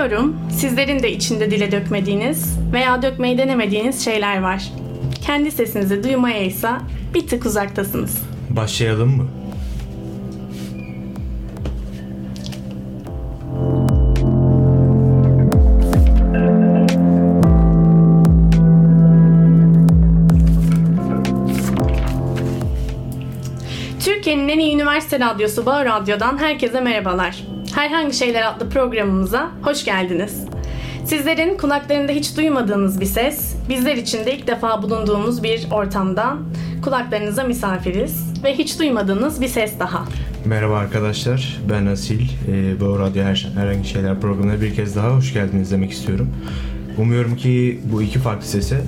Biliyorum sizlerin de içinde dile dökmediğiniz veya dökmeyi denemediğiniz şeyler var. Kendi sesinizi duymaya ise bir tık uzaktasınız. Başlayalım mı? Türkiye'nin en iyi üniversite radyosu Bağ Radyo'dan herkese merhabalar. Herhangi Şeyler adlı programımıza hoş geldiniz. Sizlerin kulaklarında hiç duymadığınız bir ses, bizler için de ilk defa bulunduğumuz bir ortamdan kulaklarınıza misafiriz ve hiç duymadığınız bir ses daha. Merhaba arkadaşlar, ben Asil. Ee, Bağ Radyo Her, Herhangi Şeyler programına bir kez daha hoş geldiniz demek istiyorum. Umuyorum ki bu iki farklı sese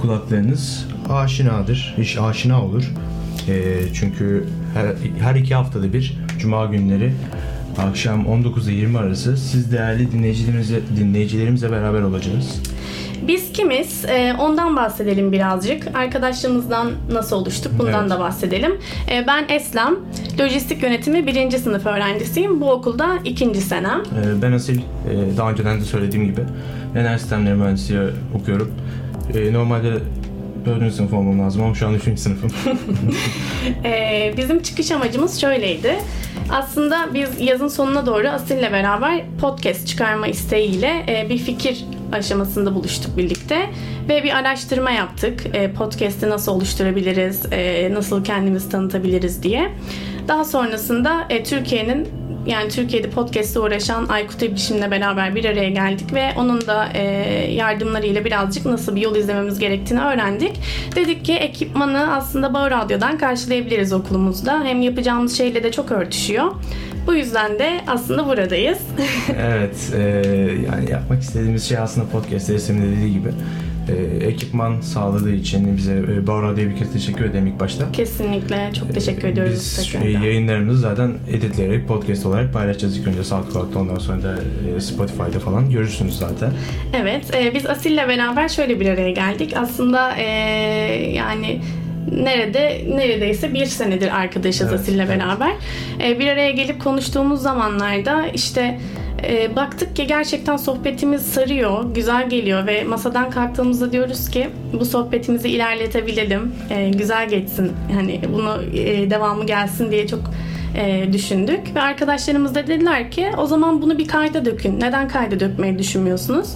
kulaklarınız aşinadır, iş aşina olur. Ee, çünkü her, her iki haftada bir Cuma günleri akşam 19 ile 20 arası siz değerli dinleyicilerimizle, dinleyicilerimizle beraber olacağız. Biz kimiz? Ee, ondan bahsedelim birazcık. Arkadaşlığımızdan nasıl oluştuk? Bundan Evet. da bahsedelim. Ee, ben Eslem. Lojistik yönetimi birinci sınıf öğrencisiyim. Bu okulda ikinci senem. Ee, ben Asil, daha önceden de söylediğim gibi enerji sistemleri mühendisliği okuyorum. Ee, Normalde 4. sınıf olmam lazım ama şu an 3. sınıfım. Ee, bizim çıkış amacımız şöyleydi. Aslında biz yazın sonuna doğru Asil'le beraber podcast çıkarma isteğiyle e, bir fikir aşamasında buluştuk birlikte ve bir araştırma yaptık. E, podcast'i nasıl oluşturabiliriz, e, nasıl kendimizi tanıtabiliriz diye. Daha sonrasında e, Türkiye'nin yani Türkiye'de podcast'te uğraşan Aykut İbrişim'le beraber bir araya geldik ve onun da e, yardımlarıyla birazcık nasıl bir yol izlememiz gerektiğini öğrendik. Dedik ki ekipmanı aslında Bağ Radyo'dan karşılayabiliriz okulumuzda. Hem yapacağımız şeyle de çok örtüşüyor. Bu yüzden de aslında buradayız. evet, e, yani yapmak istediğimiz şey aslında podcast isminin dediği gibi. E, ekipman sağladığı için bize e, Bağ Radyo'ya bir kez teşekkür ederim ilk başta. Kesinlikle çok teşekkür ediyoruz. Biz e, yayınlarımızı zaten editleyerek podcast olarak paylaşacağız ilk önce SoundCloud'da ondan sonra da e, Spotify'da falan görürsünüz zaten. Evet, e, biz Asil'le beraber şöyle bir araya geldik. Aslında e, yani nerede neredeyse bir senedir arkadaşız Evet, Asil'le evet. beraber. E, bir araya gelip konuştuğumuz zamanlarda işte e, baktık ki gerçekten sohbetimiz sarıyor, güzel geliyor ve masadan kalktığımızda diyoruz ki bu sohbetimizi ilerletebilelim, e, güzel geçsin, hani bunu e, devamı gelsin diye çok e, düşündük ve arkadaşlarımız da dediler ki o zaman bunu bir kayda dökün. Neden kayda dökmeyi düşünmüyorsunuz?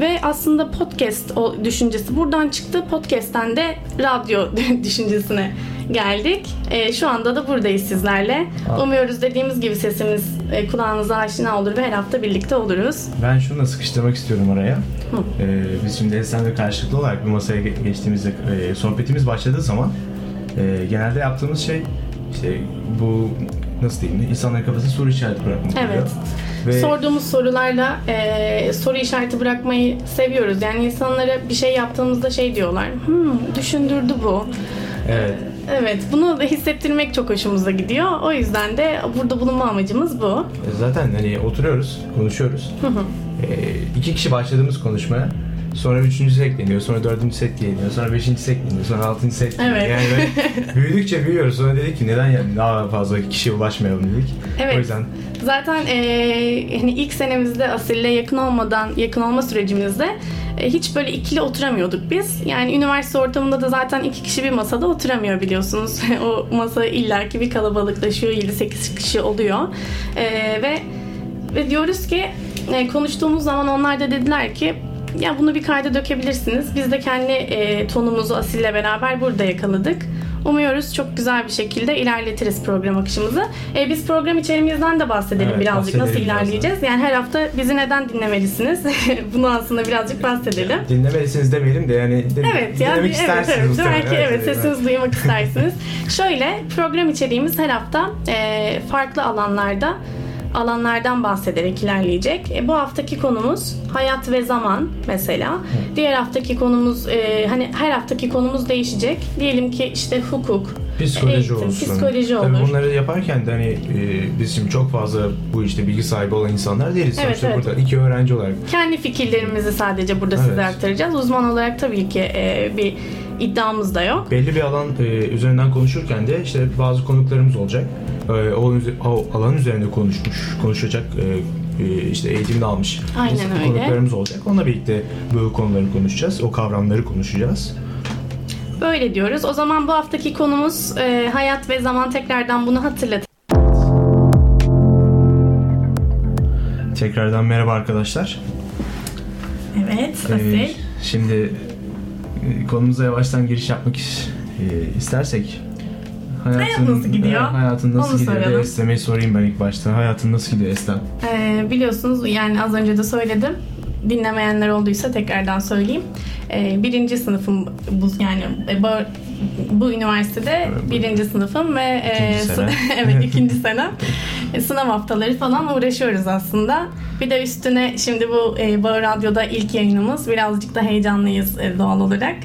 Ve aslında podcast o düşüncesi buradan çıktı. Podcast'ten de radyo düşüncesine geldik. E, şu anda da buradayız sizlerle. Aa. Umuyoruz dediğimiz gibi sesimiz e, kulağınıza aşina olur ve her hafta birlikte oluruz. Ben şunu da sıkıştırmak istiyorum oraya. Hı. Ee, biz şimdi Esen'le karşılıklı olarak bir masaya ge- geçtiğimizde e, sohbetimiz başladığı zaman e, genelde yaptığımız şey işte bu nasıl diyeyim insanların kafasına soru işareti bırakmak oluyor. Evet. Ve Sorduğumuz sorularla e, soru işareti bırakmayı seviyoruz. Yani insanlara bir şey yaptığımızda şey diyorlar. Hmm, düşündürdü bu. evet Evet, bunu da hissettirmek çok hoşumuza gidiyor. O yüzden de burada bulunma amacımız bu. e, zaten hani oturuyoruz, konuşuyoruz. E, iki kişi başladığımız konuşmaya sonra üçüncüsü ekleniyor, sonra dördüncüsü ekleniyor, sonra beşincisi ekleniyor, sonra altıncısı ekleniyor. Evet. Yani böyle büyüdükçe büyüyoruz. Sonra dedik ki neden yani daha fazla kişiye ulaşmayalım dedik. Evet. O yüzden Zaten e, hani ilk senemizde Asil'le yakın olmadan, yakın olma sürecimizde e, hiç böyle ikili oturamıyorduk biz. Yani üniversite ortamında da zaten iki kişi bir masada oturamıyor biliyorsunuz. o masa illaki bir kalabalıklaşıyor, 7-8 kişi oluyor. E, ve ve diyoruz ki e, konuştuğumuz zaman onlar da dediler ki ya bunu bir kayda dökebilirsiniz. Biz de kendi e, tonumuzu Asil'le beraber burada yakaladık. Umuyoruz çok güzel bir şekilde ilerletiriz program akışımızı. E, biz program içeriğimizden de bahsedelim Evet, birazcık. Nasıl bahsedelim biraz ilerleyeceğiz? Yani her hafta bizi neden dinlemelisiniz? Bunu aslında birazcık bahsedelim. dinlemelisiniz demeyelim de yani din- Evet yani dinlemek evet, istersiniz evet, belki evet, evet. sesinizi duymak istersiniz. Şöyle program içeriğimiz her hafta e, farklı alanlarda alanlardan bahsederek ilerleyecek. E, bu haftaki konumuz hayat ve zaman mesela. Diğer haftaki konumuz e, hani her haftaki konumuz değişecek. Diyelim ki işte hukuk, Psikoloji eğitim, olsun. psikoloji Tabii olur. bunları yaparken de hani e, biz şimdi çok fazla bu işte bilgi sahibi olan insanlar değiliz. Evet, Sonuçta evet. burada iki öğrenci olarak. Kendi fikirlerimizi sadece burada size Evet. aktaracağız. Uzman olarak tabii ki e, bir iddiamız da yok. Belli bir alan e, üzerinden konuşurken de işte bazı konuklarımız olacak. E, o, o alan üzerinde konuşmuş, konuşacak e, e, işte eğitimini almış Aynen öyle. konuklarımız olacak. Onunla birlikte bu konuları konuşacağız. O kavramları konuşacağız. Böyle diyoruz. O zaman bu haftaki konumuz e, hayat ve zaman tekrardan bunu hatırlat. Tekrardan merhaba arkadaşlar. Evet, Ee, Asil. şimdi e, konumuza yavaştan giriş yapmak e, istersek Hayat nasıl gidiyor? Hayatın nasıl Onu gidiyor? soralım. Eslem'e sorayım ben ilk başta. Hayatın nasıl gidiyor Eslem? Ee, biliyorsunuz yani az önce de söyledim. Dinlemeyenler olduysa tekrardan söyleyeyim. Ee, birinci sınıfım bu yani e, bu, bu üniversitede birinci sınıfım ve e, İkinci sene. evet ikinci sene E, sınav haftaları falan uğraşıyoruz aslında. Bir de üstüne şimdi bu e, Bağır Radyo'da ilk yayınımız. Birazcık da heyecanlıyız e, doğal olarak.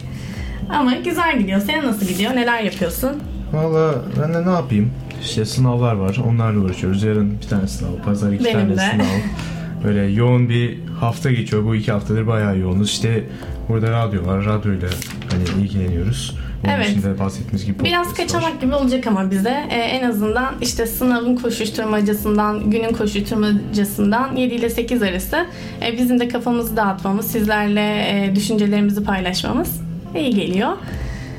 Ama güzel gidiyor. Senin nasıl gidiyor? Neler yapıyorsun? Valla ben de ne yapayım? İşte sınavlar var. Onlarla uğraşıyoruz. Yarın bir tane sınav, pazar iki Benim tane de. sınav. Böyle yoğun bir hafta geçiyor. Bu iki haftadır bayağı yoğunuz. İşte burada radyo var. Radyoyla hani ilgileniyoruz. Evet. dışında bahsettiğimiz gibi Biraz podcast var. kaçamak gibi olacak ama bize Ee, en azından işte sınavın koşuşturmacasından, günün koşuşturmacasından 7 ile 8 arası e, bizim de kafamızı dağıtmamız, sizlerle e, düşüncelerimizi paylaşmamız iyi geliyor.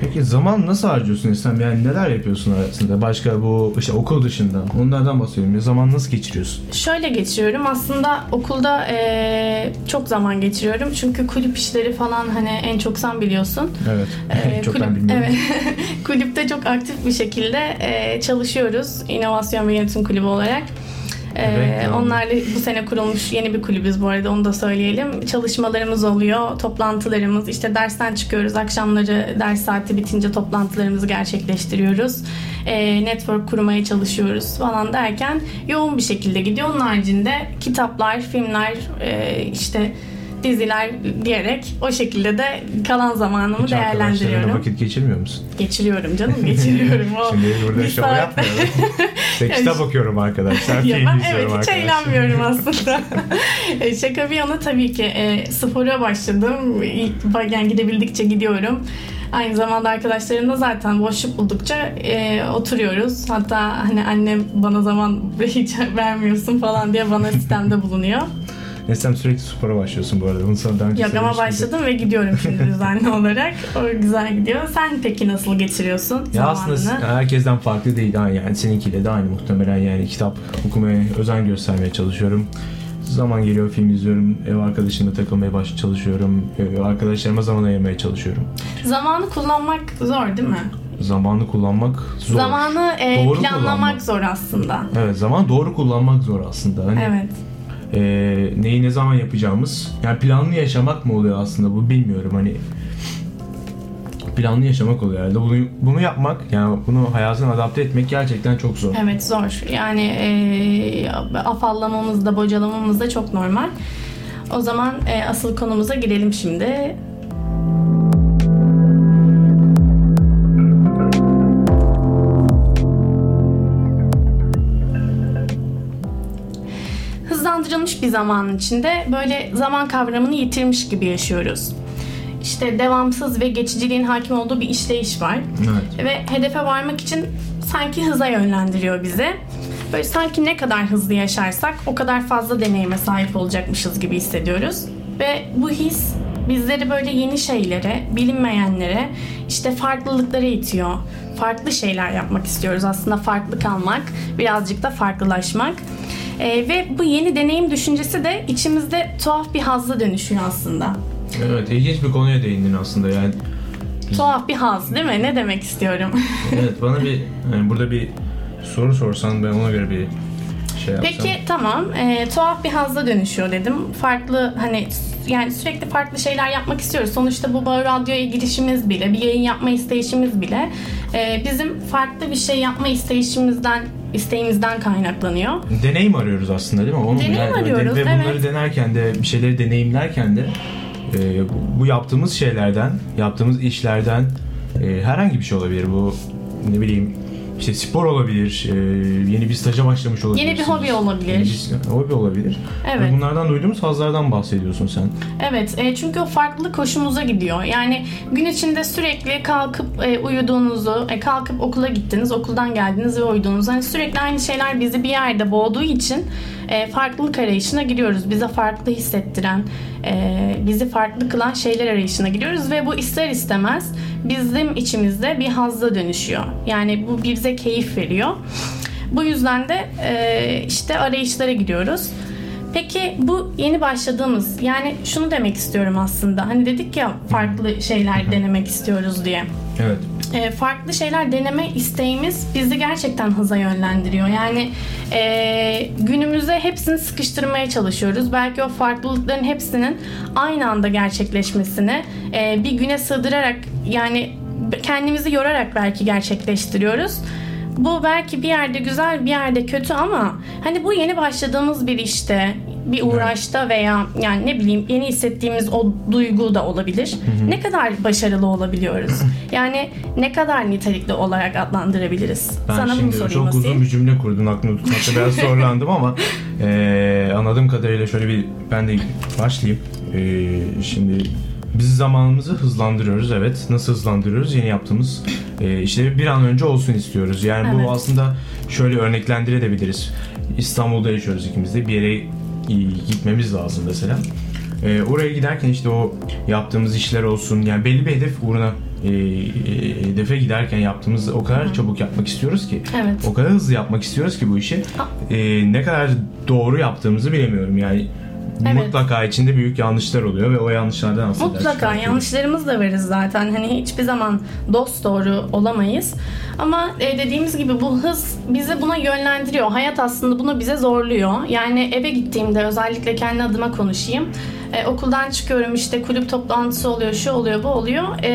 Peki zaman nasıl harcıyorsun İslam? Yani neler yapıyorsun arasında? Başka bu işte okul dışında. Onlardan bahsediyorum. Ya zaman nasıl geçiriyorsun? Şöyle geçiriyorum. Aslında okulda e, çok zaman geçiriyorum. Çünkü kulüp işleri falan hani en çok sen biliyorsun. Evet. Ee, Çok kulüp- ben bilmiyorum. Evet. Kulüpte çok aktif bir şekilde e, çalışıyoruz. İnovasyon ve Yönetim Kulübü olarak. Ee, Evet, onlarla bu sene kurulmuş yeni bir kulübüz bu arada onu da söyleyelim. Çalışmalarımız oluyor, toplantılarımız, işte dersten çıkıyoruz. Akşamları ders saati bitince toplantılarımızı gerçekleştiriyoruz. Ee, network kurmaya çalışıyoruz falan derken yoğun bir şekilde gidiyor. Onun haricinde kitaplar, filmler, e, işte diziler diyerek o şekilde de kalan zamanımı Hiç değerlendiriyorum. vakit geçirmiyor musun? Geçiriyorum canım, geçiriyorum. O Şimdi burada şov saat- yapmıyorum. İşte kitap okuyorum arkadaşlar. Ya ben evet hiç eğlenmiyorum aslında. E, Şaka bir yana tabii ki e, spora başladım. Yani gidebildikçe gidiyorum. Aynı zamanda arkadaşlarımla zaten boşluk buldukça e, oturuyoruz. Hatta hani annem bana zaman hiç vermiyorsun falan diye bana sistemde bulunuyor. Eslem sürekli spora başlıyorsun bu arada. Bunu sana daha önce Yok ama başladım ve gidiyorum şimdi düzenli olarak. O güzel gidiyor. Sen peki nasıl geçiriyorsun Ya zamanını? aslında herkesten farklı değil. Yani seninkiyle de aynı muhtemelen yani kitap okumaya özen göstermeye çalışıyorum. Zaman geliyor film izliyorum, ev arkadaşımla takılmaya baş çalışıyorum, arkadaşlarıma zaman ayırmaya çalışıyorum. Zamanı kullanmak zor değil mi? Zamanı kullanmak zor. Zamanı e, Doğru planlamak kullanmak. zor aslında. Evet, zaman doğru kullanmak zor aslında. Hani Evet. E, neyi ne zaman yapacağımız, yani planlı yaşamak mı oluyor aslında bu bilmiyorum hani planlı yaşamak oluyor herhalde. Bunu, bunu yapmak, yani bunu hayatına adapte etmek gerçekten çok zor. Evet zor. Yani e, afallamamız da bocalamamız da çok normal. O zaman e, asıl konumuza girelim şimdi. Bir zamanın içinde böyle zaman kavramını yitirmiş gibi yaşıyoruz. İşte devamsız ve geçiciliğin hakim olduğu bir işleyiş var Evet. ve hedefe varmak için sanki hıza yönlendiriyor bizi. Böyle sanki ne kadar hızlı yaşarsak o kadar fazla deneyime sahip olacakmışız gibi hissediyoruz. Ve bu his bizleri böyle yeni şeylere, bilinmeyenlere, işte farklılıklara itiyor. Farklı şeyler yapmak istiyoruz aslında farklı kalmak, birazcık da farklılaşmak. Ee, ve bu yeni deneyim düşüncesi de içimizde tuhaf bir hazla dönüşüyor aslında. Evet, ilginç bir konuya değindin aslında yani. Tuhaf bir haz değil mi? Ne demek istiyorum? Evet, bana bir yani burada bir soru sorsan ben ona göre bir şey yapsam. Peki tamam e, tuhaf bir hazla dönüşüyor dedim. Farklı hani yani sürekli farklı şeyler yapmak istiyoruz. Sonuçta bu Bağır Radyo'ya girişimiz bile, bir yayın yapma isteyişimiz bile e, bizim farklı bir şey yapma isteyişimizden isteğimizden kaynaklanıyor. Deneyim arıyoruz aslında değil mi? Onu Deneyim yani- arıyoruz, Ve bunları evet. denerken de bir şeyleri deneyimlerken de e, bu- bu yaptığımız şeylerden, yaptığımız işlerden e, herhangi bir şey olabilir. Bu ne bileyim işte spor olabilir, e, yeni bir staja başlamış olabilir. Yeni bir hobi olabilir. Yeni bir hobi olabilir. Evet. Ve bunlardan duyduğumuz hazlardan bahsediyorsun sen. Evet, e, çünkü o farklılık hoşumuza gidiyor. Yani gün içinde sürekli kalkıp e, uyuduğunuzu, e, kalkıp okula gittiniz, okuldan geldiniz ve uyudunuz. Hani sürekli aynı şeyler bizi bir yerde boğduğu için e, farklılık arayışına giriyoruz. Bize farklı hissettiren, e, bizi farklı kılan şeyler arayışına giriyoruz ve bu ister istemez bizim içimizde bir hazla dönüşüyor. Yani bu bize keyif veriyor. Bu yüzden de e, işte arayışlara giriyoruz. Peki bu yeni başladığımız yani şunu demek istiyorum aslında. Hani dedik ya farklı şeyler denemek istiyoruz diye. Evet. E, farklı şeyler deneme isteğimiz bizi gerçekten hıza yönlendiriyor. Yani e, günümüze hepsini sıkıştırmaya çalışıyoruz. Belki o farklılıkların hepsinin aynı anda gerçekleşmesini e, bir güne sığdırarak yani kendimizi yorarak belki gerçekleştiriyoruz. Bu belki bir yerde güzel bir yerde kötü ama hani bu yeni başladığımız bir işte bir uğraşta veya yani ne bileyim yeni hissettiğimiz o duygu da olabilir. Ne kadar başarılı olabiliyoruz? Yani ne kadar nitelikli olarak adlandırabiliriz? Ben Sana bunu şimdi sorayım çok uzun bir cümle kurdun aklımda tutmakta biraz zorlandım ama eee anladığım kadarıyla şöyle bir ben de başlayayım. Eee, şimdi biz zamanımızı hızlandırıyoruz evet. Nasıl hızlandırıyoruz? Yeni yaptığımız eee işleri bir an önce olsun istiyoruz. Yani Evet. bu aslında şöyle örneklendirebiliriz. İstanbul'da yaşıyoruz ikimiz de. Bir yere e, gitmemiz lazım mesela. Eee, oraya giderken işte o yaptığımız işler olsun yani belli bir hedef uğruna e, e, hedefe giderken yaptığımız o kadar çabuk yapmak istiyoruz ki Evet. o kadar hızlı yapmak istiyoruz ki bu işi e, ne kadar doğru yaptığımızı bilemiyorum yani Evet. mutlaka içinde büyük yanlışlar oluyor ve o yanlışlardan aslında Mutlaka yanlışlarımız da varız zaten. Hani hiçbir zaman dost doğru olamayız. Ama e, dediğimiz gibi bu hız bizi buna yönlendiriyor. Hayat aslında bunu bize zorluyor. Yani eve gittiğimde özellikle kendi adıma konuşayım. E, okuldan çıkıyorum işte kulüp toplantısı oluyor, şu oluyor, bu oluyor. E,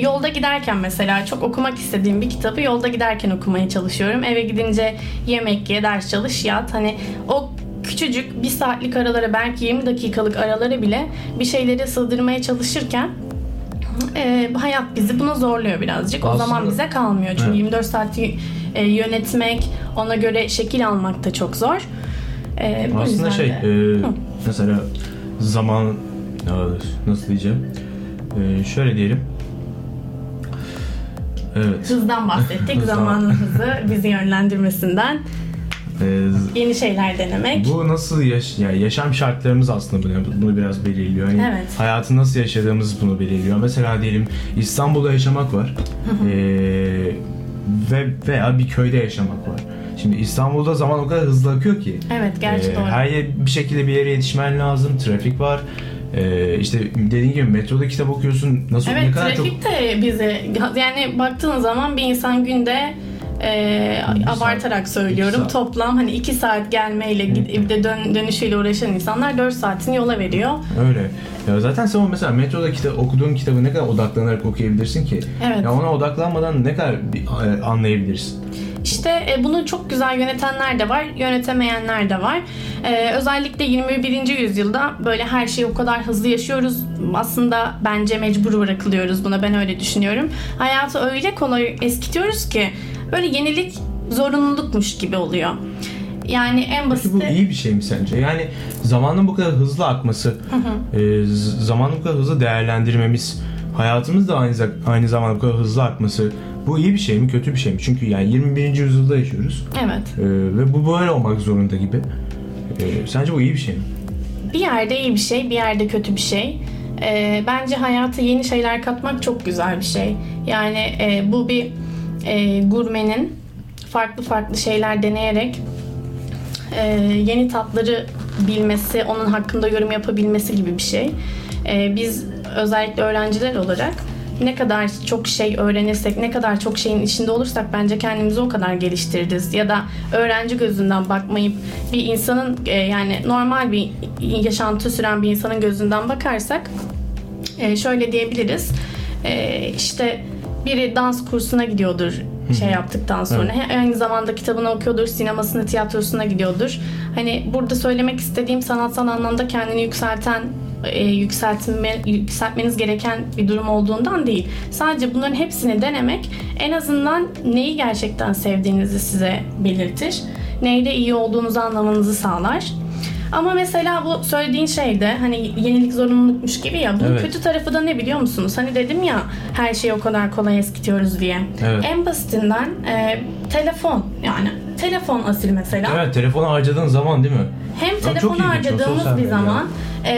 yolda giderken mesela çok okumak istediğim bir kitabı yolda giderken okumaya çalışıyorum. Eve gidince yemek ye, ders çalış, yat. Hani o küçücük bir saatlik aralara belki 20 dakikalık aralara bile bir şeyleri sığdırmaya çalışırken e, hayat bizi buna zorluyor birazcık. O Aslında- zaman bize kalmıyor. Çünkü Evet. 24 saati e, yönetmek, ona göre şekil almak da çok zor. E, bu Aslında şey de- e, Hı. mesela zaman ya, nasıl diyeceğim E, şöyle diyelim evet hızdan bahsettik. Zamanın hızı bizi yönlendirmesinden. E, Yeni şeyler denemek. Bu nasıl yaş yani yaşam şartlarımız aslında bunu, bunu biraz belirliyor. Yani Evet. Hayatı nasıl yaşadığımız bunu belirliyor. Mesela diyelim İstanbul'da yaşamak var. Ee, ve veya bir köyde yaşamak var. Şimdi İstanbul'da zaman o kadar hızlı akıyor ki. Evet, gerçi Ee, doğru. Her yer bir şekilde bir yere yetişmen lazım. Trafik var. Ee, işte dediğin gibi metroda kitap okuyorsun. Nasıl ne Evet kadar çok trafik de bize yani baktığın zaman bir insan günde e, abartarak söylüyorum saat. toplam hani 2 saat gelmeyle bir de dön, dönüşüyle uğraşan insanlar 4 saatini yola veriyor. Öyle. Ya zaten sen mesela metroda kitap, okuduğun kitabı ne kadar odaklanarak okuyabilirsin ki? Evet. Ya ona odaklanmadan ne kadar e, anlayabilirsin? İşte e, bunu çok güzel yönetenler de var, yönetemeyenler de var. E, özellikle 21. yüzyılda böyle her şeyi o kadar hızlı yaşıyoruz. Aslında bence mecbur bırakılıyoruz buna. Ben öyle düşünüyorum. Hayatı öyle kolay eskitiyoruz ki böyle yenilik zorunlulukmuş gibi oluyor. Yani en Peki bu basit iyi bir şey mi sence? Yani zamanın bu kadar hızlı akması, e, zamanın bu kadar hızlı değerlendirmemiz, hayatımız da aynı, aynı zamanda bu kadar hızlı akması bu iyi bir şey mi, kötü bir şey mi? Çünkü yani 21. yüzyılda yaşıyoruz evet. E, ve bu böyle olmak zorunda gibi. E, sence bu iyi bir şey mi? Bir yerde iyi bir şey, bir yerde kötü bir şey. Ee, bence hayata yeni şeyler katmak çok güzel bir şey. Yani e, bu bir e, gurmenin farklı farklı şeyler deneyerek e, yeni tatları bilmesi, onun hakkında yorum yapabilmesi gibi bir şey. E, biz özellikle öğrenciler olarak ne kadar çok şey öğrenirsek, ne kadar çok şeyin içinde olursak bence kendimizi o kadar geliştiririz. Ya da öğrenci gözünden bakmayıp bir insanın e, yani normal bir yaşantı süren bir insanın gözünden bakarsak e, şöyle diyebiliriz. E, işte biri dans kursuna gidiyordur şey yaptıktan sonra. He- Aynı zamanda kitabını okuyordur, sinemasına, tiyatrosuna gidiyordur. Hani burada söylemek istediğim sanatsal anlamda kendini yükselten e, yükseltme, yükseltmeniz gereken bir durum olduğundan değil. Sadece bunların hepsini denemek en azından neyi gerçekten sevdiğinizi size belirtir. Neyde iyi olduğunuzu anlamanızı sağlar. Ama mesela bu söylediğin şey de hani yenilik zorunlulukmuş gibi ya. Bunun Evet. kötü tarafı da ne biliyor musunuz? Hani dedim ya her şeyi o kadar kolay eskitiyoruz diye. Evet. En basitinden e, telefon. Yani telefon asil mesela. Evet telefonu harcadığın zaman değil mi? Hem o, harcadığımız bir zaman e,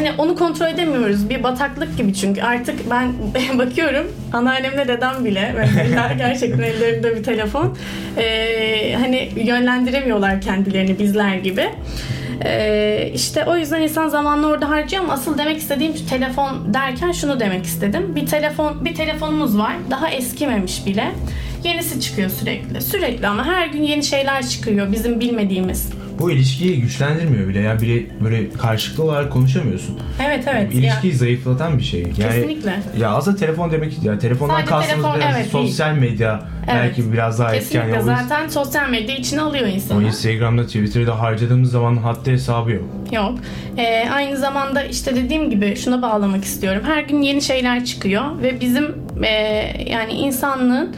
hani onu kontrol edemiyoruz. Bir bataklık gibi çünkü artık ben bakıyorum anneannemle dedem bile mesela gerçekten ellerinde bir telefon e, hani yönlendiremiyorlar kendilerini bizler gibi. E, işte o yüzden insan zamanını orada harcıyor ama asıl demek istediğim telefon derken şunu demek istedim. Bir telefon bir telefonumuz var. Daha eskimemiş bile. Yenisi çıkıyor sürekli. Sürekli ama her gün yeni şeyler çıkıyor bizim bilmediğimiz. Bu ilişkiyi güçlendirmiyor bile. Yani biri böyle karşılıklı olarak konuşamıyorsun. Evet evet. İlişkiyi zayıflatan bir şey. Yani Kesinlikle. Ya aslında telefon demek ya telefondan Sadece kastımız telefon, biraz evet, sosyal medya Evet. belki biraz daha etken. Kesinlikle Yani o- zaten sosyal medya içine alıyor o insanı. Instagram'da, Twitter'da harcadığımız zaman haddi hesabı yok. Yok. Ee, aynı zamanda işte dediğim gibi şuna bağlamak istiyorum. Her gün yeni şeyler çıkıyor ve bizim e, yani insanlığın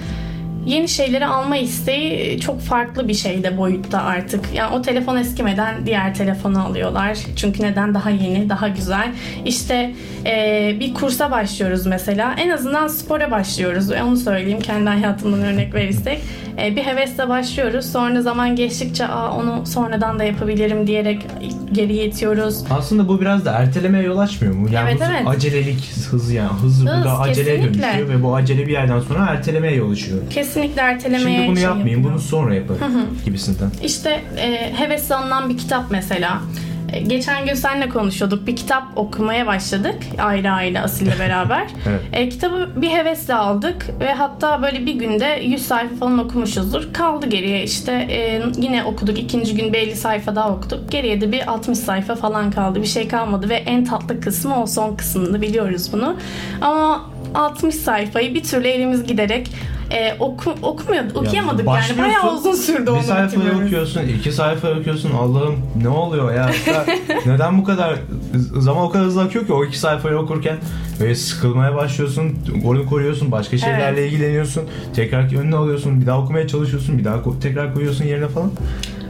yeni şeyleri alma isteği çok farklı bir şeyde boyutta artık. Yani o telefon eskimeden diğer telefonu alıyorlar. Çünkü neden? Daha yeni, daha güzel. İşte e, bir kursa başlıyoruz mesela. En azından spora başlıyoruz. E, Onu söyleyeyim kendi hayatımdan örnek verirsek. E, bir hevesle başlıyoruz. Sonra zaman geçtikçe Aa, onu sonradan da yapabilirim diyerek geriye itiyoruz. Aslında bu biraz da ertelemeye yol açmıyor mu? Yani Evet, evet. acelelik, hız yani hız, burada aceleye dönüşüyor ve bu acele bir yerden sonra ertelemeye yol açıyor. Kesinlikle ertelemeye Şimdi bunu şey yapmayayım, yapıyor. bunu sonra yaparım gibisinden. İşte e, hevesle alınan bir kitap mesela. E, geçen gün seninle konuşuyorduk. Bir kitap okumaya başladık. Ayrı ayrı Asil'le beraber. Evet. E, kitabı bir hevesle aldık ve hatta böyle bir günde 100 sayfa falan okumuşuzdur. Kaldı geriye işte e, yine okuduk. ikinci gün bir 50 sayfa daha okuduk. Geriye de bir 60 sayfa falan kaldı. Bir şey kalmadı ve en tatlı kısmı o son kısmında biliyoruz bunu. Ama 60 sayfayı bir türlü elimiz giderek e, oku, okumuyordu, okuyamadık yani. başlıyorsun, Bayağı uzun sürdü Bir onu sayfayı bitirmemiz. okuyorsun, iki sayfa okuyorsun. Allah'ım ne oluyor ya? Ya Neden bu kadar zaman o kadar hızlı akıyor ki o iki sayfayı okurken böyle sıkılmaya başlıyorsun, onu koruyorsun, başka şeylerle Evet. ilgileniyorsun, tekrar önüne alıyorsun, bir daha okumaya çalışıyorsun, bir daha tekrar koyuyorsun yerine falan.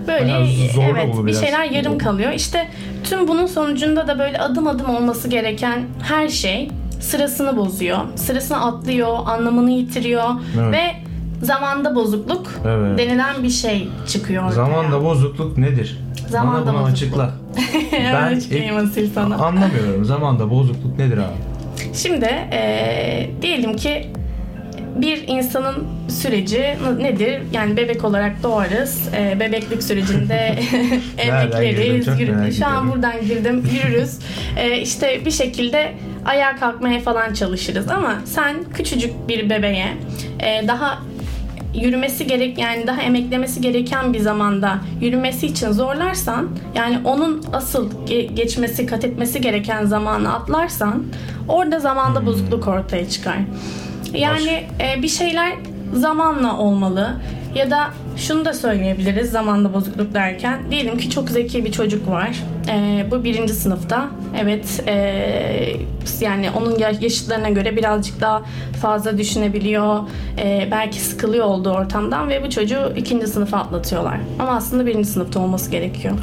Böyle zorlu evet bir şeyler yarım kalıyor. İşte tüm bunun sonucunda da böyle adım adım olması gereken her şey sırasını bozuyor. Sırasını atlıyor, anlamını yitiriyor Evet. ve zamanda bozukluk Evet. denilen bir şey çıkıyor ortaya. Zamanda bozukluk nedir? Zamanda Bana bunu bozukluk. açıkla. Ben açıklayayım Asil sana. Anlamıyorum. Zamanda bozukluk nedir abi? Şimdi eee, diyelim ki bir insanın süreci nedir? Yani bebek olarak doğarız. Eee, bebeklik sürecinde emekleriz. Yürü- Şu an buradan girdim. Yürürüz. Eee, işte bir şekilde ayağa kalkmaya falan çalışırız ama sen küçücük bir bebeğe eee, daha yürümesi gerek yani daha emeklemesi gereken bir zamanda yürümesi için zorlarsan yani onun asıl ge- geçmesi kat etmesi gereken zamanı atlarsan orada zamanda Hmm. bozukluk ortaya çıkar. Yani e, bir şeyler zamanla olmalı ya da şunu da söyleyebiliriz zamanda bozukluk derken. Diyelim ki çok zeki bir çocuk var. E, bu birinci sınıfta. Evet e, yani onun ya- yaşıtlarına göre birazcık daha fazla düşünebiliyor. E, belki sıkılıyor olduğu ortamdan ve bu çocuğu ikinci sınıfa atlatıyorlar. Ama aslında birinci sınıfta olması gerekiyor.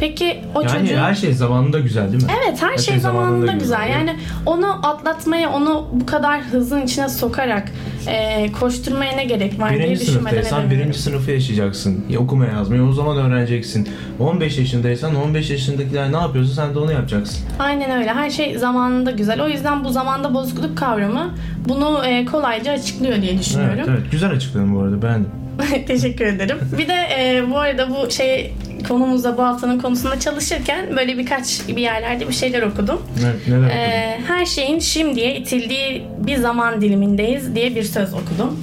Peki o Yani çocuğun her şey zamanında güzel değil mi? Evet her, şey, zamanında güzel. Yani onu atlatmaya, onu bu kadar hızın içine sokarak e, koşturmaya ne gerek var diye Birinci düşünmeden sınıftaysan birinci sınıfı yaşayacaksın. Ya okuma yazmayı o zaman öğreneceksin. 15 yaşındaysan 15 yaşındakiler ne yapıyorsa sen de onu yapacaksın. Aynen öyle. Her şey zamanında güzel. O yüzden bu zamanda bozukluk kavramı bunu e, kolayca açıklıyor diye düşünüyorum. Evet, evet. Güzel açıkladın bu arada beğendim. Teşekkür ederim. Bir de e, bu arada bu şey konumuzda bu haftanın konusunda çalışırken böyle birkaç bir yerlerde bir şeyler okudum. Ne, neler okudun? Ee, her şeyin şimdiye itildiği bir zaman dilimindeyiz diye bir söz okudum.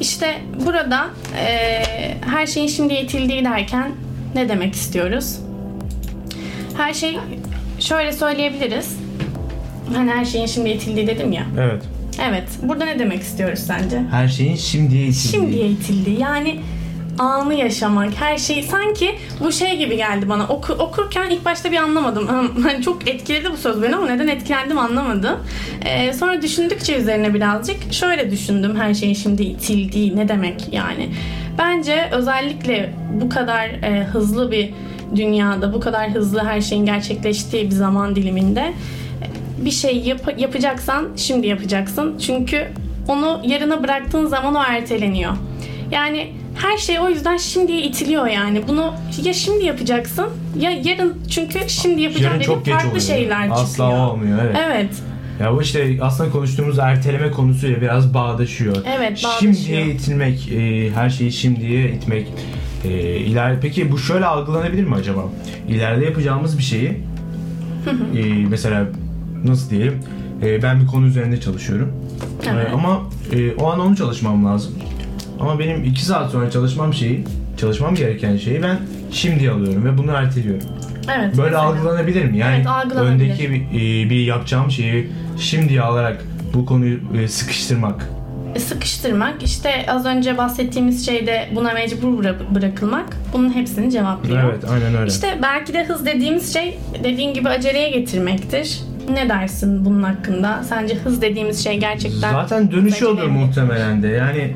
İşte burada e, her şeyin şimdiye itildiği derken ne demek istiyoruz? Her şey şöyle söyleyebiliriz. Hani her şeyin şimdiye itildiği dedim ya. Evet. Evet. Burada ne demek istiyoruz sence? Her şeyin şimdiye itildiği. Şimdiye itildi. Yani anı yaşamak, her şey sanki bu şey gibi geldi bana. Oku, okurken ilk başta bir anlamadım. Hani çok etkiledi bu söz beni ama neden etkilendim anlamadım. Ee, sonra düşündükçe üzerine birazcık şöyle düşündüm her şeyin şimdi itildiği ne demek yani. Bence özellikle bu kadar e, hızlı bir dünyada, bu kadar hızlı her şeyin gerçekleştiği bir zaman diliminde bir şey yap- yapacaksan şimdi yapacaksın. Çünkü onu yarına bıraktığın zaman o erteleniyor. Yani her şey o yüzden şimdiye itiliyor yani. Bunu ya şimdi yapacaksın ya yarın çünkü şimdi yapacağım Yarın çok geç farklı oluyor. şeyler Asla çıkıyor. olmuyor evet. Evet. Ya bu işte aslında konuştuğumuz erteleme konusuyla biraz bağdaşıyor. Evet, bağdaşıyor. Şimdiye itilmek, e, her şeyi şimdiye itmek. E, iler peki bu şöyle algılanabilir mi acaba? İleride yapacağımız bir şeyi e, mesela nasıl diyelim? E, ben bir konu üzerinde çalışıyorum. E, Evet. ama e, o an onu çalışmam lazım. Ama benim iki saat sonra çalışmam şeyi, çalışmam gereken şeyi ben şimdi alıyorum ve bunu erteliyorum. Evet. Böyle mesela. algılanabilir mi? Yani Evet, algılanabilir. öndeki bir, e, bir yapacağım şeyi şimdi alarak bu konuyu e, sıkıştırmak. E, sıkıştırmak işte az önce bahsettiğimiz şeyde buna mecbur bıra- bırakılmak bunun hepsini cevaplıyor. Evet, aynen öyle. İşte belki de hız dediğimiz şey dediğin gibi aceleye getirmektir. Ne dersin bunun hakkında? Sence hız dediğimiz şey gerçekten Zaten acele mi? muhtemelen de. Yani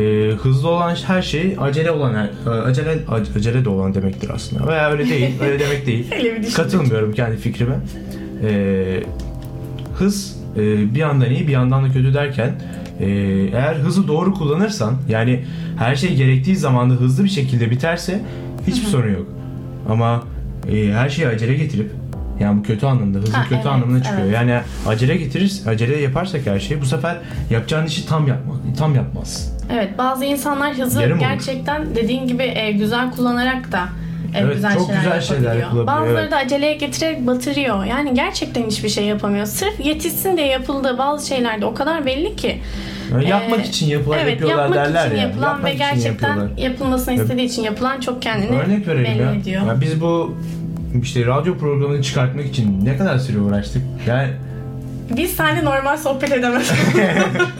e, hızlı olan her şey acele olan e, acele ac- acele de olan demektir aslında. Veya öyle değil, öyle demek değil. Öyle. Katılmıyorum kendi fikrime. E, hız e, bir yandan iyi, bir yandan da kötü derken e, eğer hızı doğru kullanırsan yani her şey gerektiği zamanda hızlı bir şekilde biterse hiçbir sorun yok. Ama e, her şeyi acele getirip yani bu kötü anlamda, hızın Ha, kötü evet, anlamına çıkıyor. evet. Yani acele getirir, acele yaparsak her şeyi bu sefer yapacağın işi tam yapma, tam yapmaz. Evet bazı insanlar hızı Yarım olur. gerçekten dediğin gibi e, güzel kullanarak da e, Evet, güzel çok şeyler güzel şeyler yapabiliyor. Bazıları evet. da aceleye getirerek batırıyor. Yani gerçekten hiçbir şey yapamıyor. Sırf yetişsin diye yapıldığı bazı şeylerde o kadar belli ki. Yani yapmak Ee, için yapılan evet, yapıyorlar yapmak derler için ya. yapılan Yapmak ve için gerçekten yapıyorlar. yapılmasını istediği için yapılan çok kendini Örnek verelim belli ya. ediyor. ya. Biz bu işte radyo programını çıkartmak için ne kadar süre uğraştık? Yani Biz seninle normal sohbet edemez.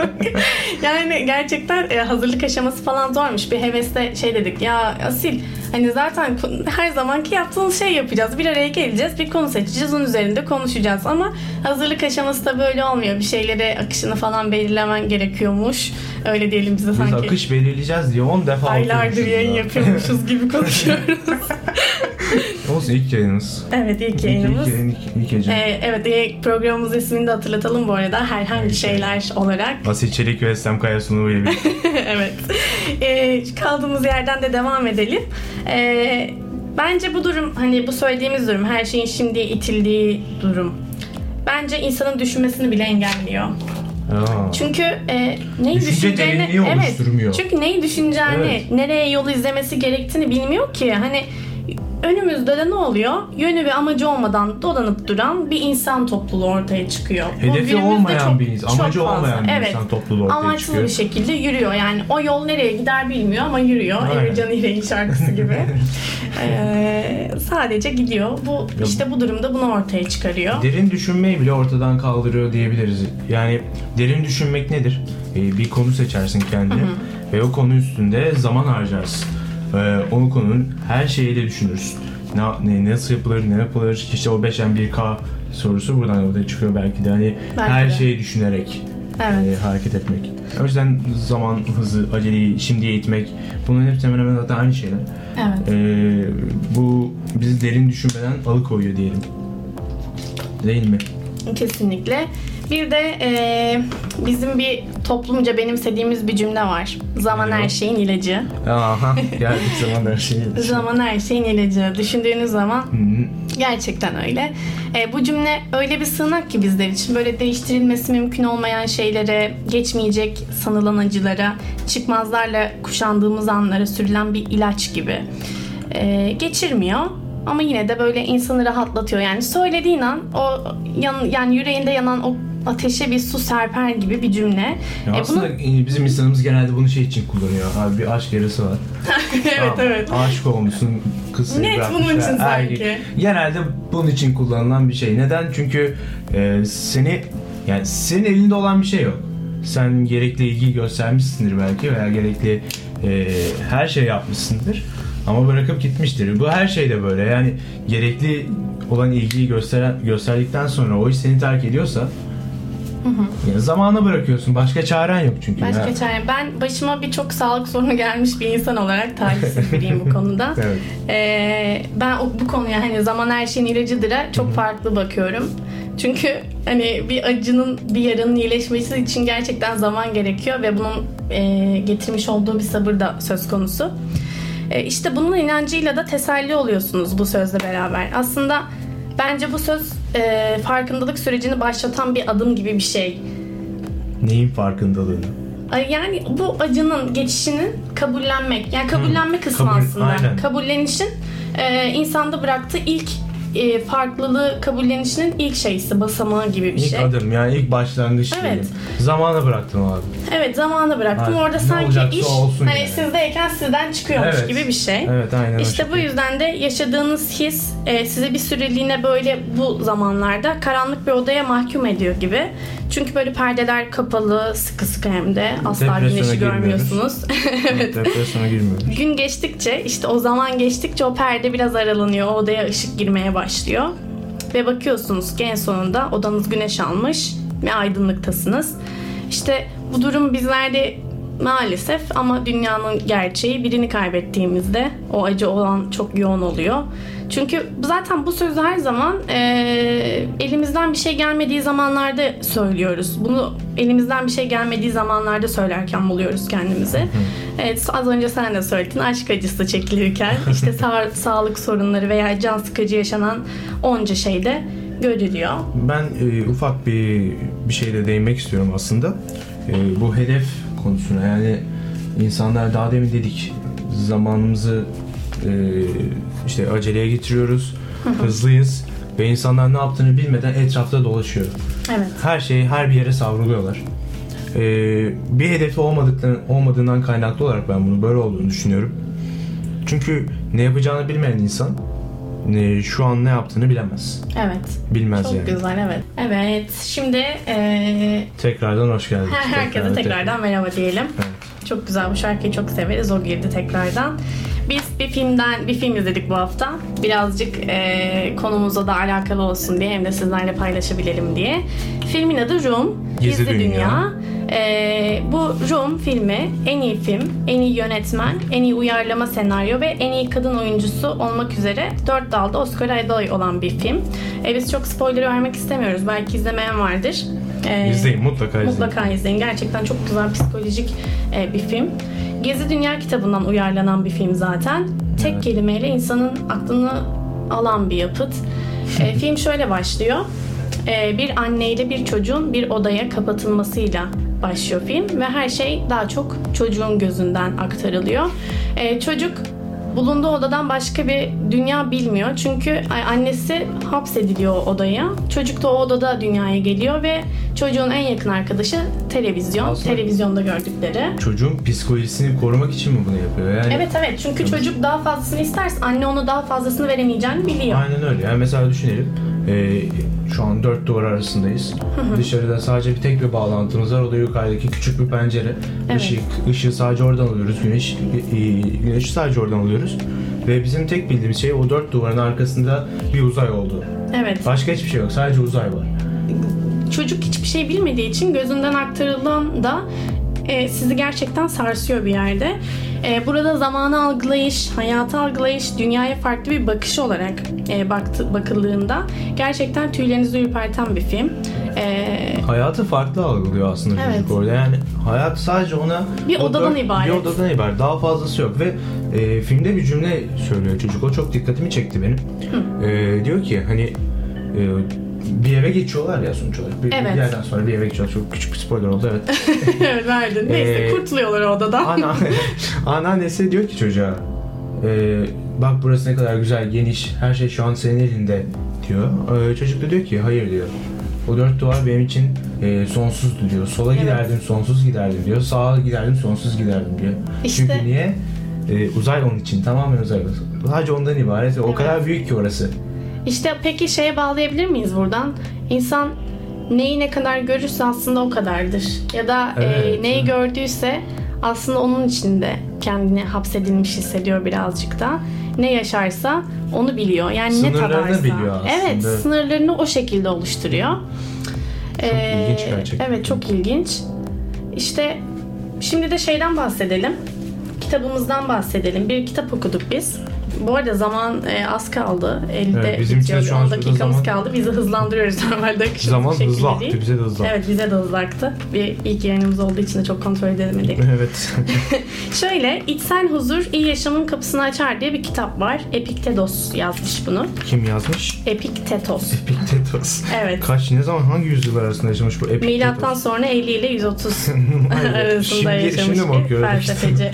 yani gerçekten e, hazırlık aşaması falan zormuş. Bir hevesle şey dedik ya Asil hani zaten her zamanki yaptığımız şey yapacağız. Bir araya geleceğiz, bir konu seçeceğiz, onun üzerinde konuşacağız. Ama hazırlık aşaması da böyle olmuyor. Bir şeylere akışını falan belirlemen gerekiyormuş. Öyle diyelim bize biz sanki. akış belirleyeceğiz diye 10 defa Aylardır yayın ya. yapıyormuşuz gibi konuşuyoruz. Olsun ilk yayınımız. evet ilk İlk, yayınımız. ilk, yayın, ilk, ilk yayın. Ee, evet e, programımızın ismini de hatırlatalım bu arada. Herhangi şeyler olarak. Asil Çelik ve Eslem Kaya sunumu evet. Ee, kaldığımız yerden de devam edelim. Ee, bence bu durum hani bu söylediğimiz durum her şeyin şimdiye itildiği durum. Bence insanın düşünmesini bile engelliyor. Aa. Çünkü e, neyi Düşünce düşüneceğini oluşturmuyor. Çünkü neyi düşüneceğini, Evet. nereye yol izlemesi gerektiğini bilmiyor ki. Hani önümüzde de ne oluyor? Yönü ve amacı olmadan dolanıp duran bir insan topluluğu ortaya çıkıyor. Hedefi olmayan çok- bir insan, amacı olmayan bir Evet. insan topluluğu ortaya Amaçsız çıkıyor. bir şekilde yürüyor. Yani o yol nereye gider bilmiyor ama yürüyor. Emircan İrek'in şarkısı gibi. Ee, sadece gidiyor. Bu işte bu durumda bunu ortaya çıkarıyor. Derin düşünmeyi bile ortadan kaldırıyor diyebiliriz. Yani derin düşünmek nedir? Ee, bir konu seçersin kendine ve o konu üstünde zaman harcarsın. Ee, o konunun her şeyiyle düşünürsün. Ne, ne nasıl yapılır, ne yapılır? İşte o 5M1K sorusu buradan ortaya çıkıyor belki de. Hani Belki her de. şeyi düşünerek Evet. e, hareket etmek. O yüzden zaman, hızı, aceleyi şimdiye itmek bunların hepsi hemen hemen zaten aynı şeyler. Evet. Ee, bu bizi derin düşünmeden alıkoyuyor diyelim. Değil mi? Kesinlikle. Bir de e, bizim bir toplumca benimsediğimiz bir cümle var. Zaman her şeyin ilacı. Aha geldik zaman her şeyi. Zaman her şeyin ilacı. Düşündüğünüz zaman gerçekten öyle. E, bu cümle öyle bir sığınak ki bizler için. Böyle değiştirilmesi mümkün olmayan şeylere, geçmeyecek sanılan acılara, çıkmazlarla kuşandığımız anlara sürülen bir ilaç gibi. E, geçirmiyor. Ama yine de böyle insanı rahatlatıyor. Yani söylediğin an o yan, yani yüreğinde yanan o ateşe bir su serper gibi bir cümle. Ya E, aslında e, bizim insanımız genelde bunu şey için kullanıyor. Abi bir aşk yarısı var. evet Tamam, evet. Aşık olmuşsun kız Net bunun için erkek. sanki. Genelde bunun için kullanılan bir şey. Neden? Çünkü e, seni yani senin elinde olan bir şey yok. Sen gerekli ilgi göstermişsindir belki veya gerekli e, her şey yapmışsındır. Ama bırakıp gitmiştir. Bu her şeyde böyle. Yani gerekli olan ilgiyi gösteren, gösterdikten sonra o iş seni terk ediyorsa yani zamana bırakıyorsun. Başka çaren yok çünkü. Başka ya. çare. Ben başıma birçok sağlık sorunu gelmiş bir insan olarak talihsiz biriyim bu konuda. Evet. Ee, ben o, bu konuya hani zaman her şeyin ilacıdır'a çok farklı bakıyorum. Çünkü hani bir acının bir yaranın iyileşmesi için gerçekten zaman gerekiyor ve bunun e, getirmiş olduğu bir sabır da söz konusu. E, işte bunun inancıyla da teselli oluyorsunuz bu sözle beraber. Aslında bence bu söz e, farkındalık sürecini başlatan bir adım gibi bir şey. Neyin farkındalığını? Yani bu acının geçişinin kabullenmek. Yani kabullenme kısmı kabul- aslında. aynen. Kabullenişin e, insanda bıraktığı ilk e, farklılığı kabullenişinin ilk şeysi, basamağı gibi bir İlk şey. adım yani ilk başlangıç Evet. diyelim. Zamana bıraktım abi. Evet zamanı bıraktım. Aynen. Orada Ne sanki iş olsun hani yani. sizdeyken sizden çıkıyormuş Evet. gibi bir şey. Evet aynen İşte bu yüzden de yaşadığınız his e, size bir süreliğine böyle bu zamanlarda karanlık bir odaya mahkum ediyor gibi. Çünkü böyle perdeler kapalı, sıkı sıkı hem de asla güneşi görmüyorsunuz. Evet. Depresyona girmiyoruz. Gün geçtikçe işte o zaman geçtikçe o perde biraz aralanıyor. O odaya ışık girmeye başlıyor. Ve bakıyorsunuz ki en sonunda odanız güneş almış ve aydınlıktasınız. İşte bu durum bizlerde maalesef ama dünyanın gerçeği birini kaybettiğimizde o acı olan çok yoğun oluyor. Çünkü zaten bu sözü her zaman eee, elimizden bir şey gelmediği zamanlarda söylüyoruz. Bunu elimizden bir şey gelmediği zamanlarda söylerken buluyoruz kendimizi. Evet, az önce sen de söyledin aşk acısı çekilirken işte sa- sağlık sorunları veya can sıkıcı yaşanan onca şeyde görülüyor. Ben e, ufak bir bir şeyle değinmek istiyorum aslında. E, bu hedef konusuna yani insanlar daha demin dedik zamanımızı e, işte aceleye getiriyoruz, hızlıyız ve insanlar ne yaptığını bilmeden etrafta dolaşıyor. Evet. Her şeyi her bir yere savruluyorlar. E, bir hedefi olmadıkları, olmadığından kaynaklı olarak ben bunu böyle olduğunu düşünüyorum. Çünkü ne yapacağını bilmeyen insan e, şu an ne yaptığını bilemez. Evet. Bilmez Çok yani. güzel evet. Evet. Şimdi eee, Tekrardan hoş geldiniz. her herkese Tekrar- tekrardan merhaba diyelim. Evet. Çok güzel bu şarkıyı çok severiz. O girdi tekrardan. Biz bir filmden bir film izledik bu hafta. Birazcık eee konumuzla da alakalı olsun diye hem de sizlerle paylaşabilelim diye. Filmin adı Room. Gizli Gizli Dünya. Dünya. Eee, bu Room filmi en iyi film, en iyi yönetmen, en iyi uyarlama senaryo ve en iyi kadın oyuncusu olmak üzere dört dalda Oscar aday olan bir film. E, biz çok spoiler vermek istemiyoruz. Belki izlemeyen vardır. E, İzleyin mutlaka izleyin. Mutlaka izleyin. Gerçekten çok güzel psikolojik e, bir film. Gezi Dünya kitabından uyarlanan bir film zaten. Tek Evet. kelimeyle insanın aklını alan bir yapıt. E, film şöyle başlıyor. E, bir anneyle bir çocuğun bir odaya kapatılmasıyla başlıyor film ve her şey daha çok çocuğun gözünden aktarılıyor. E, çocuk bulunduğu odadan başka bir dünya bilmiyor. Çünkü annesi hapsediliyor odaya. Çocuk da o odada dünyaya geliyor ve çocuğun en yakın arkadaşı televizyon. Aslında- Televizyonda gördükleri. Çocuğun psikolojisini korumak için mi bunu yapıyor? Yani Evet evet çünkü çocuk daha fazlasını isterse anne ona daha fazlasını veremeyeceğini biliyor. Aynen öyle. Yani mesela düşünelim. E, şu an dört duvar arasındayız. Dışarıda sadece bir tek bir bağlantımız var. O da yukarıdaki küçük bir pencere. Evet. Işık, ışığı sadece oradan alıyoruz. Güneş, e, güneşi sadece oradan alıyoruz. Ve bizim tek bildiğimiz şey o dört duvarın arkasında bir uzay olduğu. Evet. Başka hiçbir şey yok. Sadece uzay var. Çocuk hiçbir şey bilmediği için gözünden aktarılan da e, sizi gerçekten sarsıyor bir yerde. E, burada zamanı algılayış, hayatı algılayış, dünyaya farklı bir bakış olarak e, baktı, bakıldığında gerçekten tüylerinizi ürperten bir film. E, Hayatı farklı algılıyor aslında Evet. çocuk orada. Yani hayat sadece ona Bir odadan dört- ibaret. Bir odadan ibaret. Daha fazlası yok ve e, filmde bir cümle söylüyor çocuk. O çok dikkatimi çekti benim. E, diyor ki hani e, bir eve geçiyorlar ya sonuç olarak. Bir, Evet. bir yerden sonra bir eve geçiyorlar. Çok küçük bir spoiler oldu evet. evet verdin. Neyse Ee, kurtuluyorlar odadan. Ana, anneannesi diyor ki çocuğa e, bak burası ne kadar güzel, geniş, her şey şu an senin elinde diyor. E, çocuk da diyor ki hayır diyor. O dört duvar benim için e, sonsuzdu diyor. Sola Evet. giderdim, sonsuz giderdim diyor. Sağa giderdim, sonsuz giderdim diyor. İşte- Çünkü niye? E, uzay onun için, tamamen uzay. Sadece ondan ibaret o Evet. kadar büyük ki orası. İşte peki şeye bağlayabilir miyiz buradan? İnsan neyi ne kadar görürse aslında o kadardır. Ya da e, Evet, neyi evet. gördüyse aslında onun içinde kendini hapsedilmiş hissediyor birazcık da. Ne yaşarsa onu biliyor. Yani ne Sınırlarını tadarsa. biliyor aslında. Evet, sınırlarını o şekilde oluşturuyor. Çok ilginç gerçekten. Evet, çok ilginç. İşte şimdi de şeyden bahsedelim. Kitabımızdan bahsedelim. Bir kitap okuduk biz Bu arada zaman e, az kaldı. Elde Evet, bizim bitiyor. şu an 10 şurada dakikamız zaman- kaldı. Bizi hızlandırıyoruz normalde akışımız Zaman hızlı aktı. değil. Bize de hızlı. Evet bize de hızlı aktı. Bir ilk yayınımız olduğu için de çok kontrol edemedik. Evet. Şöyle İçsel Huzur iyi Yaşamın Kapısını Açar diye bir kitap var. Epiktetos yazmış bunu. Kim yazmış? Epiktetos. Epiktetos. Evet. Kaç ne zaman hangi yüzyıl arasında yaşamış bu Epiktetos? Milattan sonra 50 ile 130 arasında Şimdi- yaşamış şimdi bakıyorum felsefeci.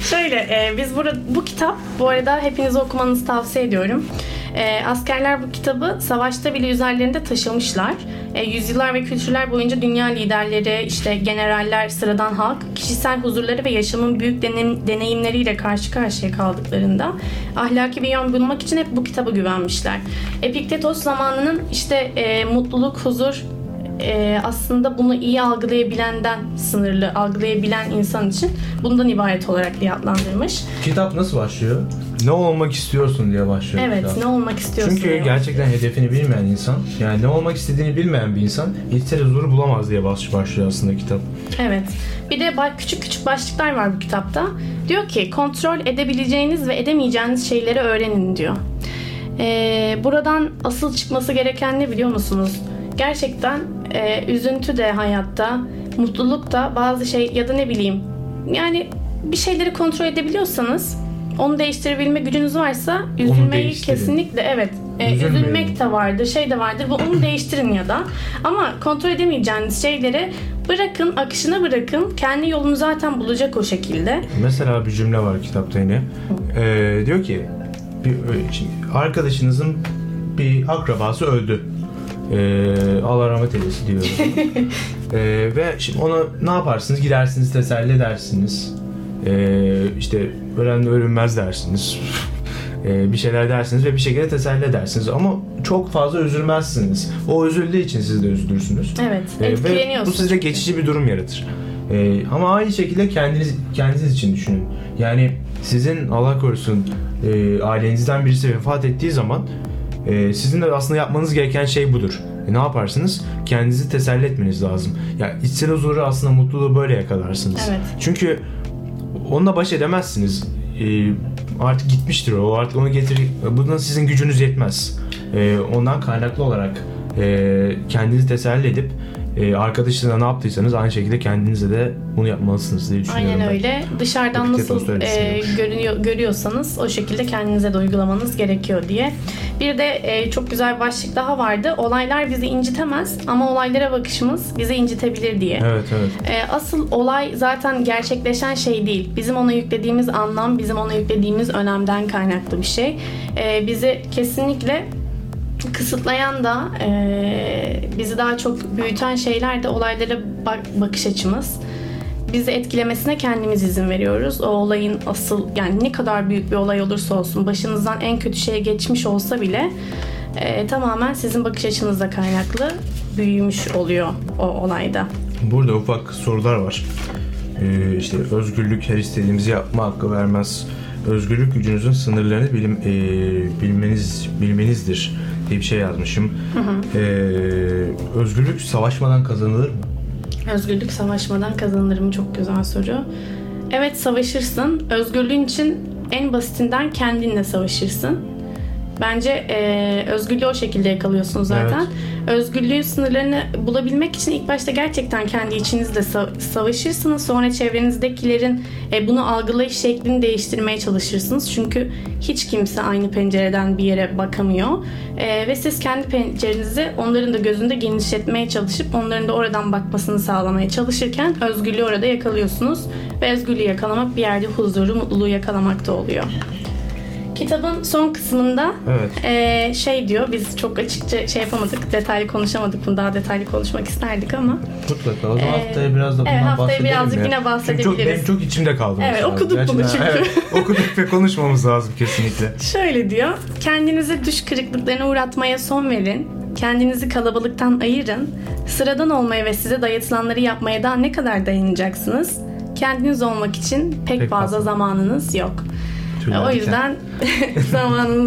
Şöyle e, biz burada bu kitap bu arada hepinize okumanızı tavsiye ediyorum. E, askerler bu kitabı savaşta bile üzerlerinde taşımışlar. E, yüzyıllar ve kültürler boyunca dünya liderleri, işte generaller, sıradan halk, kişisel huzurları ve yaşamın büyük denem- deneyimleriyle karşı karşıya kaldıklarında ahlaki bir yön bulmak için hep bu kitaba güvenmişler. Epiktetos zamanının işte e, mutluluk, huzur, e, aslında bunu iyi algılayabilenden sınırlı, algılayabilen insan için bundan ibaret olarak diye adlandırmış. Kitap nasıl başlıyor? Ne olmak istiyorsun diye başlıyor Evet, kitap. ne olmak istiyorsun? Çünkü diyor. gerçekten hedefini bilmeyen insan, yani ne olmak istediğini bilmeyen bir insan içsel huzuru bulamaz diye baş- başlıyor aslında kitap. Evet. Bir de küçük küçük başlıklar var bu kitapta. Diyor ki kontrol edebileceğiniz ve edemeyeceğiniz şeyleri öğrenin diyor. Ee, buradan asıl çıkması gereken ne biliyor musunuz? Gerçekten e, üzüntü de hayatta, mutluluk da bazı şey ya da ne bileyim yani bir şeyleri kontrol edebiliyorsanız onu değiştirebilme gücünüz varsa üzülmeyi kesinlikle evet e, Üzülmeyin. üzülmek de vardır, şey de vardır. Bu onu değiştirin ya da. Ama kontrol edemeyeceğiniz şeyleri bırakın, akışına bırakın. Kendi yolunu zaten bulacak o şekilde. Mesela bir cümle var kitapta yine. Ee, diyor ki bir, şimdi arkadaşınızın bir akrabası öldü. Ee, Allah rahmet eylesin diyor. Ee, ve şimdi ona ne yaparsınız? Gidersiniz teselli edersiniz. Ee, işte ölen ölünmez dersiniz. Ee, bir şeyler dersiniz ve bir şekilde teselli edersiniz. Ama çok fazla üzülmezsiniz. O üzüldüğü için siz de üzülürsünüz. Evet, Ee, ve bu size geçici bir durum yaratır. Ee, ama aynı şekilde kendiniz kendiniz için düşünün. Yani sizin Allah korusun e, ailenizden birisi vefat ettiği zaman e, sizin de aslında yapmanız gereken şey budur. E, ne yaparsınız? Kendinizi teselli etmeniz lazım. Ya içsel huzuru aslında mutluluğu böyle yakalarsınız. Evet. Çünkü onunla baş edemezsiniz. E, artık gitmiştir o. Artık onu getir. Buna sizin gücünüz yetmez. E, ondan kaynaklı olarak e, kendinizi teselli edip e, arkadaşınızla ne yaptıysanız aynı şekilde kendinize de bunu yapmalısınız diye düşünüyorum. Aynen ben. öyle. Dışarıdan Epiktetos nasıl e, görünüyor, görüyorsanız o şekilde kendinize de uygulamanız gerekiyor diye. Bir de e, çok güzel bir başlık daha vardı. Olaylar bizi incitemez ama olaylara bakışımız bizi incitebilir diye. Evet evet. E, asıl olay zaten gerçekleşen şey değil. Bizim ona yüklediğimiz anlam, bizim ona yüklediğimiz önemden kaynaklı bir şey. E, bizi kesinlikle kısıtlayan da e, bizi daha çok büyüten şeyler de olaylara bak- bakış açımız. Bizi etkilemesine kendimiz izin veriyoruz. O olayın asıl yani ne kadar büyük bir olay olursa olsun başınızdan en kötü şey geçmiş olsa bile e, tamamen sizin bakış açınızla kaynaklı büyümüş oluyor o olayda. Burada ufak sorular var. Ee, işte özgürlük her istediğimizi yapma hakkı vermez. Özgürlük gücünüzün sınırlarını bilim, e, bilmeniz bilmenizdir diye bir şey yazmışım. Ee, özgürlük savaşmadan kazanılır mı? Özgürlük savaşmadan kazanılır mı? Çok güzel soru. Evet savaşırsın. Özgürlüğün için en basitinden kendinle savaşırsın. Bence e, özgürlüğü o şekilde yakalıyorsun zaten. Özgürlüğün sınırlarını bulabilmek için ilk başta gerçekten kendi içinizde sa- savaşırsınız. Sonra çevrenizdekilerin e, bunu algılayış şeklini değiştirmeye çalışırsınız. Çünkü hiç kimse aynı pencereden bir yere bakamıyor. E, ve siz kendi pencerenizi onların da gözünde genişletmeye çalışıp onların da oradan bakmasını sağlamaya çalışırken özgürlüğü orada yakalıyorsunuz. Ve özgürlüğü yakalamak bir yerde huzuru, mutluluğu yakalamak da oluyor. Kitabın son kısmında Evet. ee, şey diyor biz çok açıkça şey yapamadık detaylı konuşamadık bunu daha detaylı konuşmak isterdik ama Mutlaka. O zaman Ee, haftaya biraz da bundan evet, haftaya birazcık ya. yine Çünkü çok, bahsedebiliriz. benim çok içimde kaldı. Evet, mesela. okuduk bunu Gerçekten, çünkü. Evet, okuduk ve konuşmamız lazım kesinlikle. şöyle diyor kendinize düş kırıklıklarına uğratmaya son verin kendinizi kalabalıktan ayırın sıradan olmaya ve size dayatılanları yapmaya daha ne kadar dayanacaksınız kendiniz olmak için pek, Pek fazla fazla. zamanınız yok Tüyler o yüzden zamanınız